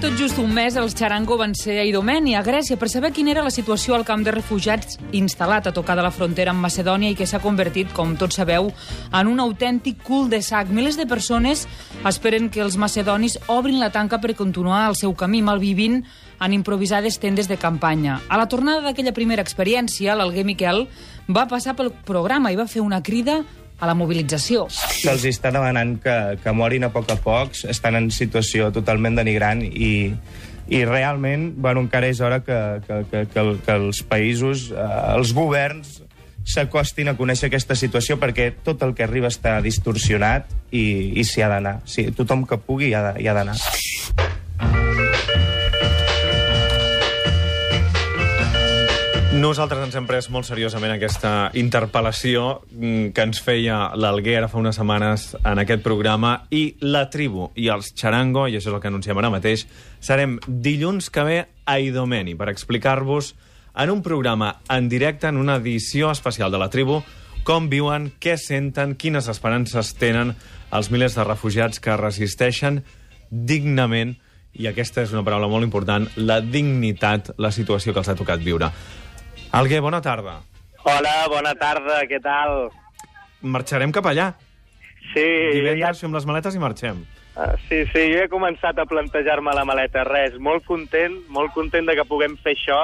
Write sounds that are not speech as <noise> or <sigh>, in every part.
Tot just un mes els Charango van ser a Idomeni, a Grècia, per saber quina era la situació al camp de refugiats instal·lat a tocar de la frontera amb Macedònia i que s'ha convertit, com tots sabeu, en un autèntic cul de sac. Milers de persones esperen que els macedonis obrin la tanca per continuar el seu camí, malvivint en improvisades tendes de campanya. A la tornada d'aquella primera experiència, l'Alguer Miquel va passar pel programa i va fer una crida a la mobilització. Se'ls està demanant que, que morin a poc a poc, estan en situació totalment denigrant i, i realment, bueno, encara és hora que, que, que, que, que els països, eh, els governs, s'acostin a conèixer aquesta situació perquè tot el que arriba està distorsionat i, i s'hi ha d'anar. Sí, tothom que pugui hi ha d'anar. Nosaltres ens hem pres molt seriosament aquesta interpel·lació mm, que ens feia l'Alguer ara fa unes setmanes en aquest programa i la tribu i els Charango, i això és el que anunciem ara mateix, serem dilluns que ve a Idomeni per explicar-vos en un programa en directe, en una edició especial de la tribu, com viuen, què senten, quines esperances tenen els milers de refugiats que resisteixen dignament, i aquesta és una paraula molt important, la dignitat, la situació que els ha tocat viure. Alguer, bona tarda. Hola, bona tarda, què tal? Marxarem cap allà. Sí, Divendres ja... fem les maletes i marxem. Uh, sí, sí, jo he començat a plantejar-me la maleta. Res, molt content, molt content de que puguem fer això.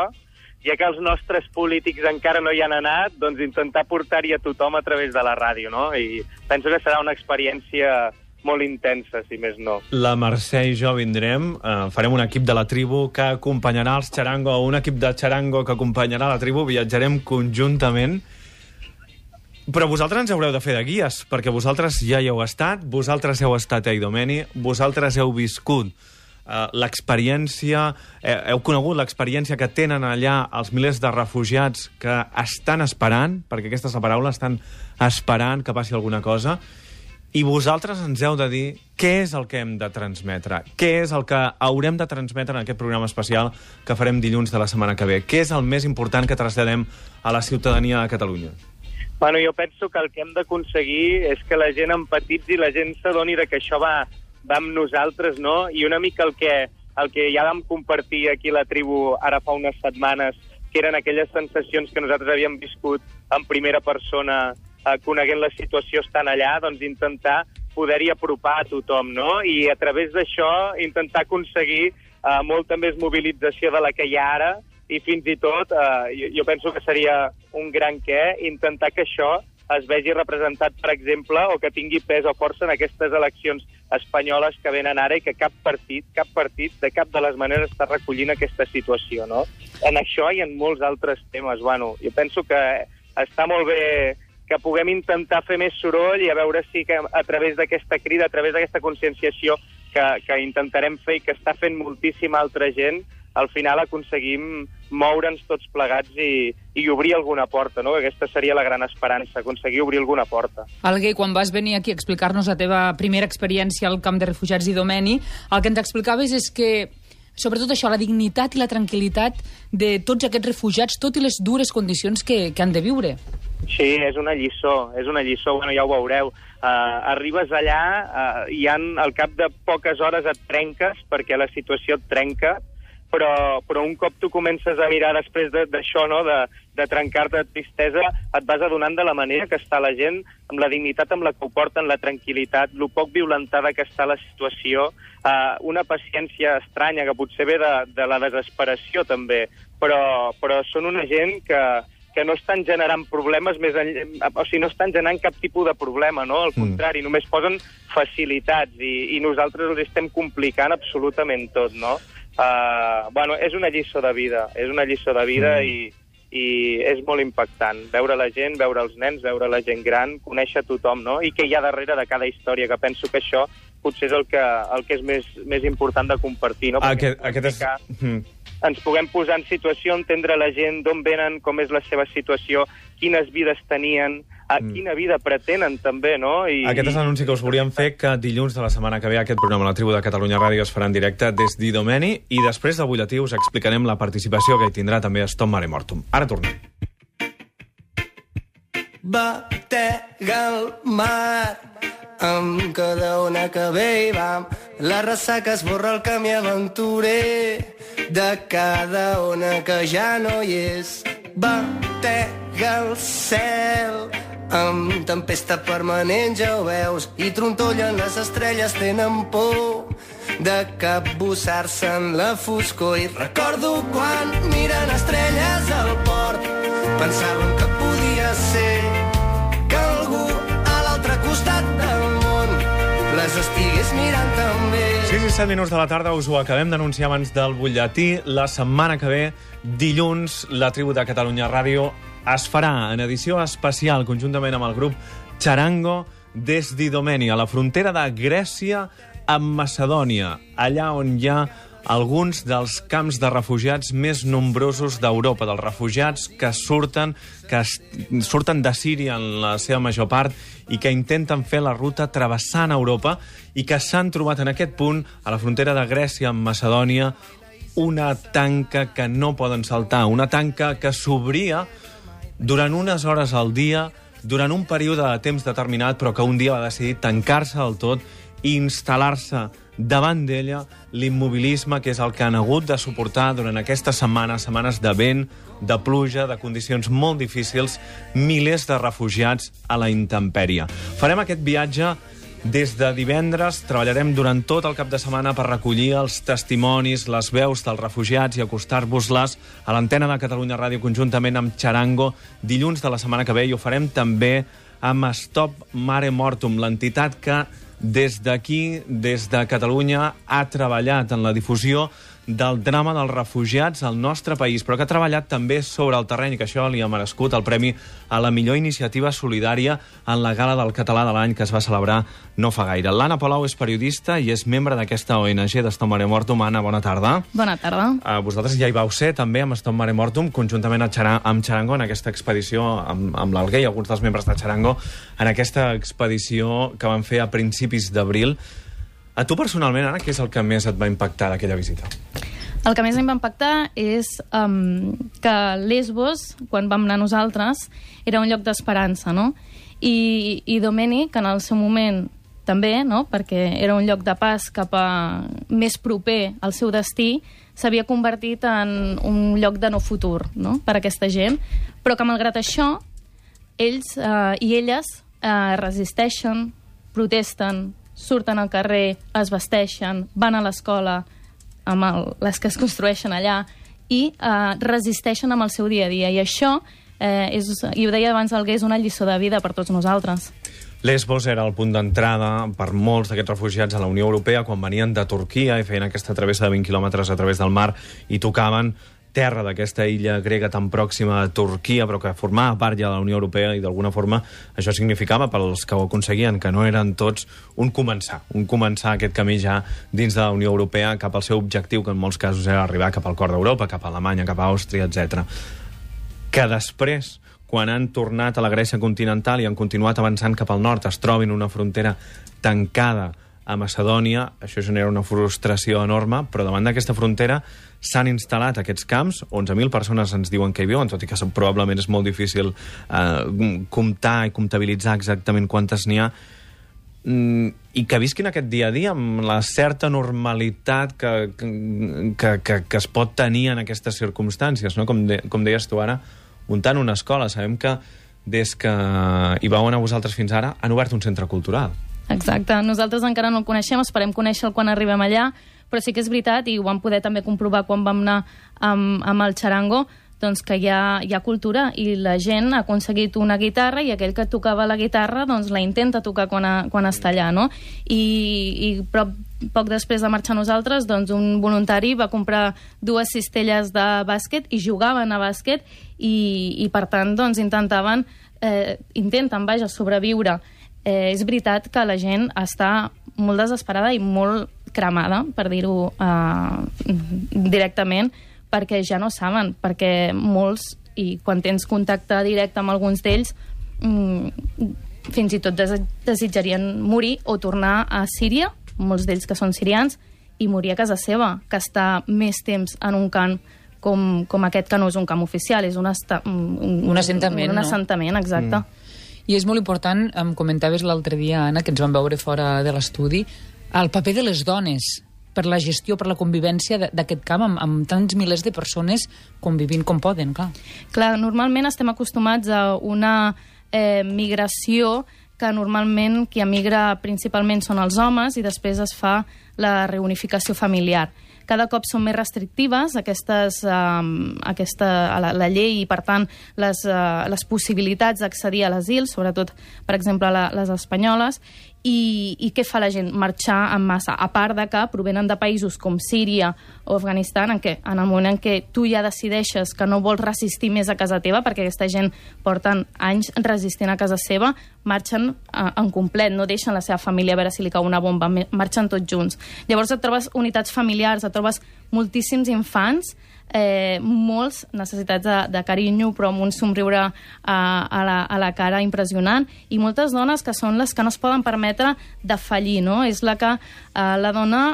Ja que els nostres polítics encara no hi han anat, doncs intentar portar-hi a tothom a través de la ràdio, no? I penso que serà una experiència molt intensa, si més no. La Mercè i jo vindrem, eh, farem un equip de la tribu que acompanyarà els Charango, o un equip de Charango que acompanyarà la tribu, viatjarem conjuntament, però vosaltres ens haureu de fer de guies, perquè vosaltres ja hi heu estat, vosaltres heu estat a Idomeni, vosaltres heu viscut eh, l'experiència, eh, heu conegut l'experiència que tenen allà els milers de refugiats que estan esperant, perquè aquesta és la paraula, estan esperant que passi alguna cosa, i vosaltres ens heu de dir què és el que hem de transmetre, què és el que haurem de transmetre en aquest programa especial que farem dilluns de la setmana que ve, què és el més important que traslladem a la ciutadania de Catalunya. Bueno, jo penso que el que hem d'aconseguir és que la gent empatitzi la gent s'adoni que això va, va amb nosaltres, no? I una mica el que, el que ja vam compartir aquí la tribu ara fa unes setmanes, que eren aquelles sensacions que nosaltres havíem viscut en primera persona eh, coneguent la situació estan allà, doncs intentar poder-hi apropar a tothom, no? I a través d'això intentar aconseguir eh, molta més mobilització de la que hi ha ara i fins i tot, eh, jo, jo penso que seria un gran què, intentar que això es vegi representat, per exemple, o que tingui pes o força en aquestes eleccions espanyoles que venen ara i que cap partit, cap partit, de cap de les maneres està recollint aquesta situació, no? En això i en molts altres temes. Bueno, jo penso que està molt bé que puguem intentar fer més soroll i a veure si que a través d'aquesta crida, a través d'aquesta conscienciació que, que intentarem fer i que està fent moltíssima altra gent, al final aconseguim moure'ns tots plegats i, i obrir alguna porta, no? Aquesta seria la gran esperança, aconseguir obrir alguna porta. Alguer, quan vas venir aquí a explicar-nos la teva primera experiència al camp de refugiats d'Idomeni, el que ens explicaves és que sobretot això, la dignitat i la tranquil·litat de tots aquests refugiats, tot i les dures condicions que, que han de viure. Sí, és una lliçó, és una lliçó, bueno, ja ho veureu. Uh, arribes allà uh, i han, al cap de poques hores et trenques, perquè la situació et trenca, però, però un cop tu comences a mirar després d'això, no, de, de trencar-te de tristesa, et vas adonant de la manera que està la gent, amb la dignitat amb la que ho porten, la tranquil·litat, lo poc violentada que està la situació, uh, una paciència estranya que potser ve de, de la desesperació també, però, però són una gent que, que no estan generant problemes més enllà, o sigui, no estan generant cap tipus de problema, no? Al mm. contrari, mm. només posen facilitats i, i nosaltres els estem complicant absolutament tot, no? Uh, bueno, és una lliçó de vida, és una lliçó de vida mm. i, i és molt impactant veure la gent, veure els nens, veure la gent gran, conèixer tothom, no? I què hi ha darrere de cada història, que penso que això potser és el que, el que és més, més important de compartir, no? Perquè aquest, aquest és... Mm ens puguem posar en situació, entendre la gent, d'on venen, com és la seva situació, quines vides tenien, a mm. quina vida pretenen també, no? I, Aquest és l'anunci que us volíem fer, que dilluns de la setmana que ve aquest programa La Tribu de Catalunya Ràdio es farà en directe des d'Idomeni i després del butlletí us explicarem la participació que hi tindrà també Stop Mare Mortum. Ara tornem. Batega el mar amb cada ona que ve i vam. La ressaca esborra el camí aventurer de cada ona que ja no hi és. Batega el cel amb tempesta permanent, ja ho veus, i trontollen les estrelles, tenen por de capbussar-se en la foscor. I recordo quan miren estrelles al port, pensaven que podia ser les estigués mirant també. 6 i 7 minuts de la tarda us ho acabem d'anunciar abans del butlletí. La setmana que ve, dilluns, la tribu de Catalunya Ràdio es farà en edició especial conjuntament amb el grup Charango des d'Idomeni, a la frontera de Grècia amb Macedònia, allà on hi ha alguns dels camps de refugiats més nombrosos d'Europa, dels refugiats que surten que surten de Síria en la seva major part i que intenten fer la ruta travessant Europa i que s'han trobat en aquest punt, a la frontera de Grècia amb Macedònia, una tanca que no poden saltar, una tanca que s'obria durant unes hores al dia, durant un període de temps determinat, però que un dia va decidir tancar-se del tot i instal·lar-se davant d'ella l'immobilisme que és el que han hagut de suportar durant aquestes setmanes, setmanes de vent, de pluja, de condicions molt difícils, milers de refugiats a la intempèrie. Farem aquest viatge des de divendres treballarem durant tot el cap de setmana per recollir els testimonis, les veus dels refugiats i acostar-vos-les a l'antena de Catalunya Ràdio conjuntament amb Charango dilluns de la setmana que ve i ho farem també amb Stop Mare Mortum, l'entitat que des d'aquí, des de Catalunya, ha treballat en la difusió del drama dels refugiats al nostre país, però que ha treballat també sobre el terreny, que això li ha merescut el Premi a la millor iniciativa solidària en la Gala del Català de l'any que es va celebrar no fa gaire. L'Anna Palau és periodista i és membre d'aquesta ONG d'Estom Mare Mortum. Anna, bona tarda. Bona tarda. Uh, vosaltres ja hi vau ser també amb Estom Mare Mortum, conjuntament a Xara amb Charango en aquesta expedició amb, amb l'Alguer i alguns dels membres de Charango en aquesta expedició que van fer a principis d'abril a tu personalment, Anna, què és el que més et va impactar d'aquella visita? El que més em va impactar és um, que Lesbos, quan vam anar nosaltres, era un lloc d'esperança, no? I, I Domènec, en el seu moment també, no? perquè era un lloc de pas cap a més proper al seu destí, s'havia convertit en un lloc de no futur no? per a aquesta gent, però que malgrat això, ells eh, i elles eh, resisteixen, protesten, surten al carrer, es vesteixen, van a l'escola amb el, les que es construeixen allà i eh, resisteixen amb el seu dia a dia. I això, eh, és, i ho deia abans el és una lliçó de vida per tots nosaltres. Lesbos era el punt d'entrada per molts d'aquests refugiats a la Unió Europea quan venien de Turquia i feien aquesta travessa de 20 quilòmetres a través del mar i tocaven terra d'aquesta illa grega tan pròxima a Turquia, però que formava part ja de la Unió Europea i d'alguna forma això significava pels que ho aconseguien que no eren tots un començar, un començar aquest camí ja dins de la Unió Europea cap al seu objectiu, que en molts casos era arribar cap al cor d'Europa, cap a Alemanya, cap a Àustria, etc. Que després, quan han tornat a la Grècia continental i han continuat avançant cap al nord, es trobin una frontera tancada a Macedònia, això genera una frustració enorme, però davant d'aquesta frontera s'han instal·lat aquests camps, 11.000 persones ens diuen que hi viuen, tot i que probablement és molt difícil eh, comptar i comptabilitzar exactament quantes n'hi ha, mm, i que visquin aquest dia a dia amb la certa normalitat que, que, que, que es pot tenir en aquestes circumstàncies, no? com, de, com deies tu ara, muntant una escola. Sabem que des que hi vau anar vosaltres fins ara, han obert un centre cultural. Exacte. Nosaltres encara no el coneixem, esperem conèixer-lo quan arribem allà, però sí que és veritat, i ho vam poder també comprovar quan vam anar amb, amb el xarango, doncs que hi ha, hi ha cultura i la gent ha aconseguit una guitarra i aquell que tocava la guitarra doncs la intenta tocar quan, a, quan està allà, no? I, i però poc després de marxar nosaltres, doncs un voluntari va comprar dues cistelles de bàsquet i jugaven a bàsquet i, i per tant, doncs intentaven, eh, intenten, vaja, sobreviure. Eh, és veritat que la gent està molt desesperada i molt cremada, per dir-ho uh, directament, perquè ja no saben, perquè molts, i quan tens contacte directe amb alguns d'ells, mm, fins i tot desitjarien morir o tornar a Síria, molts d'ells que són sirians, i morir a casa seva, que està més temps en un camp com, com aquest, que no és un camp oficial, és un, esta, un, un assentament, un no? assentament, exacte. Mm. I és molt important, em comentaves l'altre dia, Anna, que ens vam veure fora de l'estudi, el paper de les dones per la gestió, per la convivència d'aquest camp amb, amb tants milers de persones convivint com poden, clar. Clar, normalment estem acostumats a una eh, migració que normalment qui emigra principalment són els homes i després es fa la reunificació familiar. Cada cop són més restrictives aquestes, um, aquesta, la, la llei i, per tant, les, uh, les possibilitats d'accedir a l'asil, sobretot, per exemple, la, les espanyoles, i, i què fa la gent? Marxar en massa. A part de que provenen de països com Síria o Afganistan, en què en el moment en què tu ja decideixes que no vols resistir més a casa teva, perquè aquesta gent porten anys resistint a casa seva, marxen eh, en complet, no deixen la seva família a veure si li cau una bomba, marxen tots junts. Llavors et trobes unitats familiars, et trobes moltíssims infants eh, molts necessitats de, de carinyo, però amb un somriure a, a, la, a la cara impressionant, i moltes dones que són les que no es poden permetre de fallir, no? És la que eh, la dona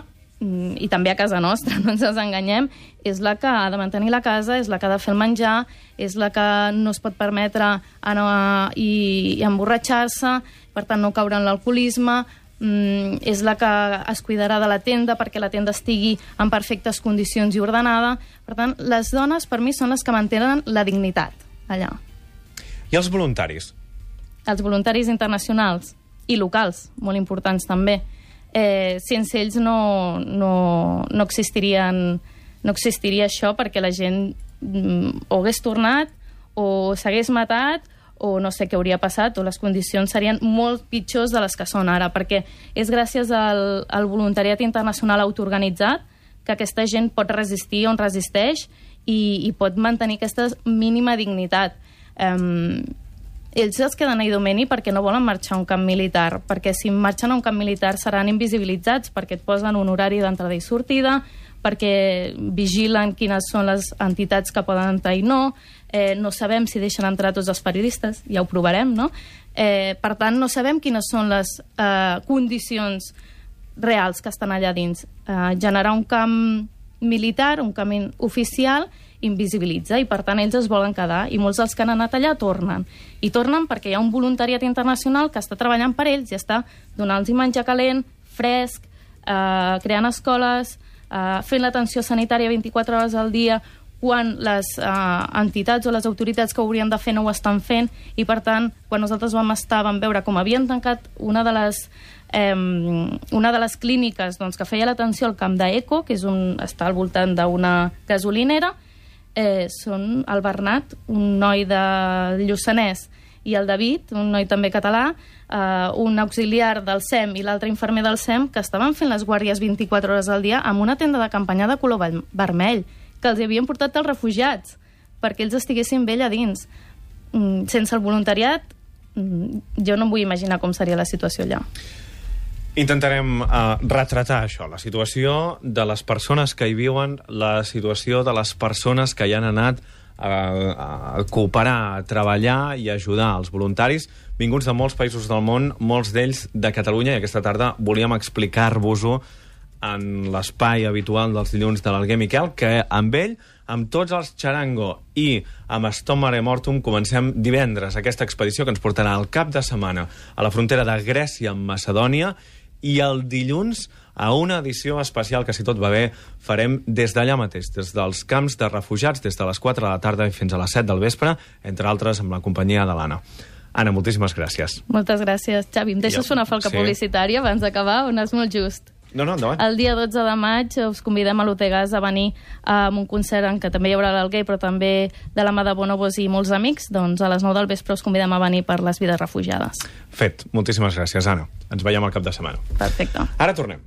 mm, i també a casa nostra, <laughs> no ens enganyem, és la que ha de mantenir la casa, és la que ha de fer el menjar, és la que no es pot permetre anar i, i emborratxar-se, per tant no caure en l'alcoholisme, mm, és la que es cuidarà de la tenda perquè la tenda estigui en perfectes condicions i ordenada. Per tant, les dones, per mi, són les que mantenen la dignitat allà. I els voluntaris? Els voluntaris internacionals i locals, molt importants també. Eh, sense ells no, no, no, existirien, no existiria això perquè la gent mm, o hagués tornat o s'hagués matat o no sé què hauria passat, o les condicions serien molt pitjors de les que són ara, perquè és gràcies al, al voluntariat internacional autoorganitzat que aquesta gent pot resistir on resisteix i, i pot mantenir aquesta mínima dignitat. Um, ells es queden a Idomeni perquè no volen marxar a un camp militar, perquè si marxen a un camp militar seran invisibilitzats, perquè et posen un horari d'entrada i sortida, perquè vigilen quines són les entitats que poden entrar i no, eh, no sabem si deixen entrar tots els periodistes, ja ho provarem, no? Eh, per tant, no sabem quines són les eh, condicions reals que estan allà dins. Eh, generar un camp militar, un camí oficial, invisibilitza i per tant ells es volen quedar i molts dels que han anat allà tornen i tornen perquè hi ha un voluntariat internacional que està treballant per ells i està donant-los menjar calent, fresc eh, creant escoles eh, fent l'atenció sanitària 24 hores al dia quan les eh, entitats o les autoritats que haurien de fer no ho estan fent i per tant, quan nosaltres vam estar vam veure com havien tancat una de les eh, una de les clíniques doncs, que feia l'atenció al camp d'Eco, que és un, està al voltant d'una gasolinera, eh, són el Bernat, un noi de Lluçanès, i el David, un noi també català, eh, un auxiliar del SEM i l'altre infermer del SEM, que estaven fent les guàrdies 24 hores al dia amb una tenda de campanya de color vermell, que els havien portat els refugiats, perquè ells estiguessin bé allà dins. Mm, sense el voluntariat, mm, jo no em vull imaginar com seria la situació allà. Intentarem uh, retratar això, la situació de les persones que hi viuen, la situació de les persones que hi han anat a, a cooperar, a treballar i ajudar els voluntaris vinguts de molts països del món, molts d'ells de Catalunya, i aquesta tarda volíem explicar-vos-ho en l'espai habitual dels dilluns de l'Alguer Miquel, que amb ell, amb tots els Charango i amb Stomare Mortum, comencem divendres aquesta expedició que ens portarà al cap de setmana a la frontera de Grècia amb Macedònia i el dilluns a una edició especial que, si tot va bé, farem des d'allà mateix, des dels camps de refugiats, des de les 4 de la tarda fins a les 7 del vespre, entre altres amb la companyia de l'Anna. Anna, moltíssimes gràcies. Moltes gràcies, Xavi. Em deixes Ja, una falca sí. publicitària abans d'acabar? On és molt just. No, no, endavant. El dia 12 de maig us convidem a l'Otegas a venir a un concert en què també hi haurà l'Alguer, però també de la mà de Bonobos i molts amics. Doncs a les 9 del vespre us convidem a venir per les vides refugiades. Fet. Moltíssimes gràcies, Anna. Ens veiem al cap de setmana. Perfecte. Ara tornem.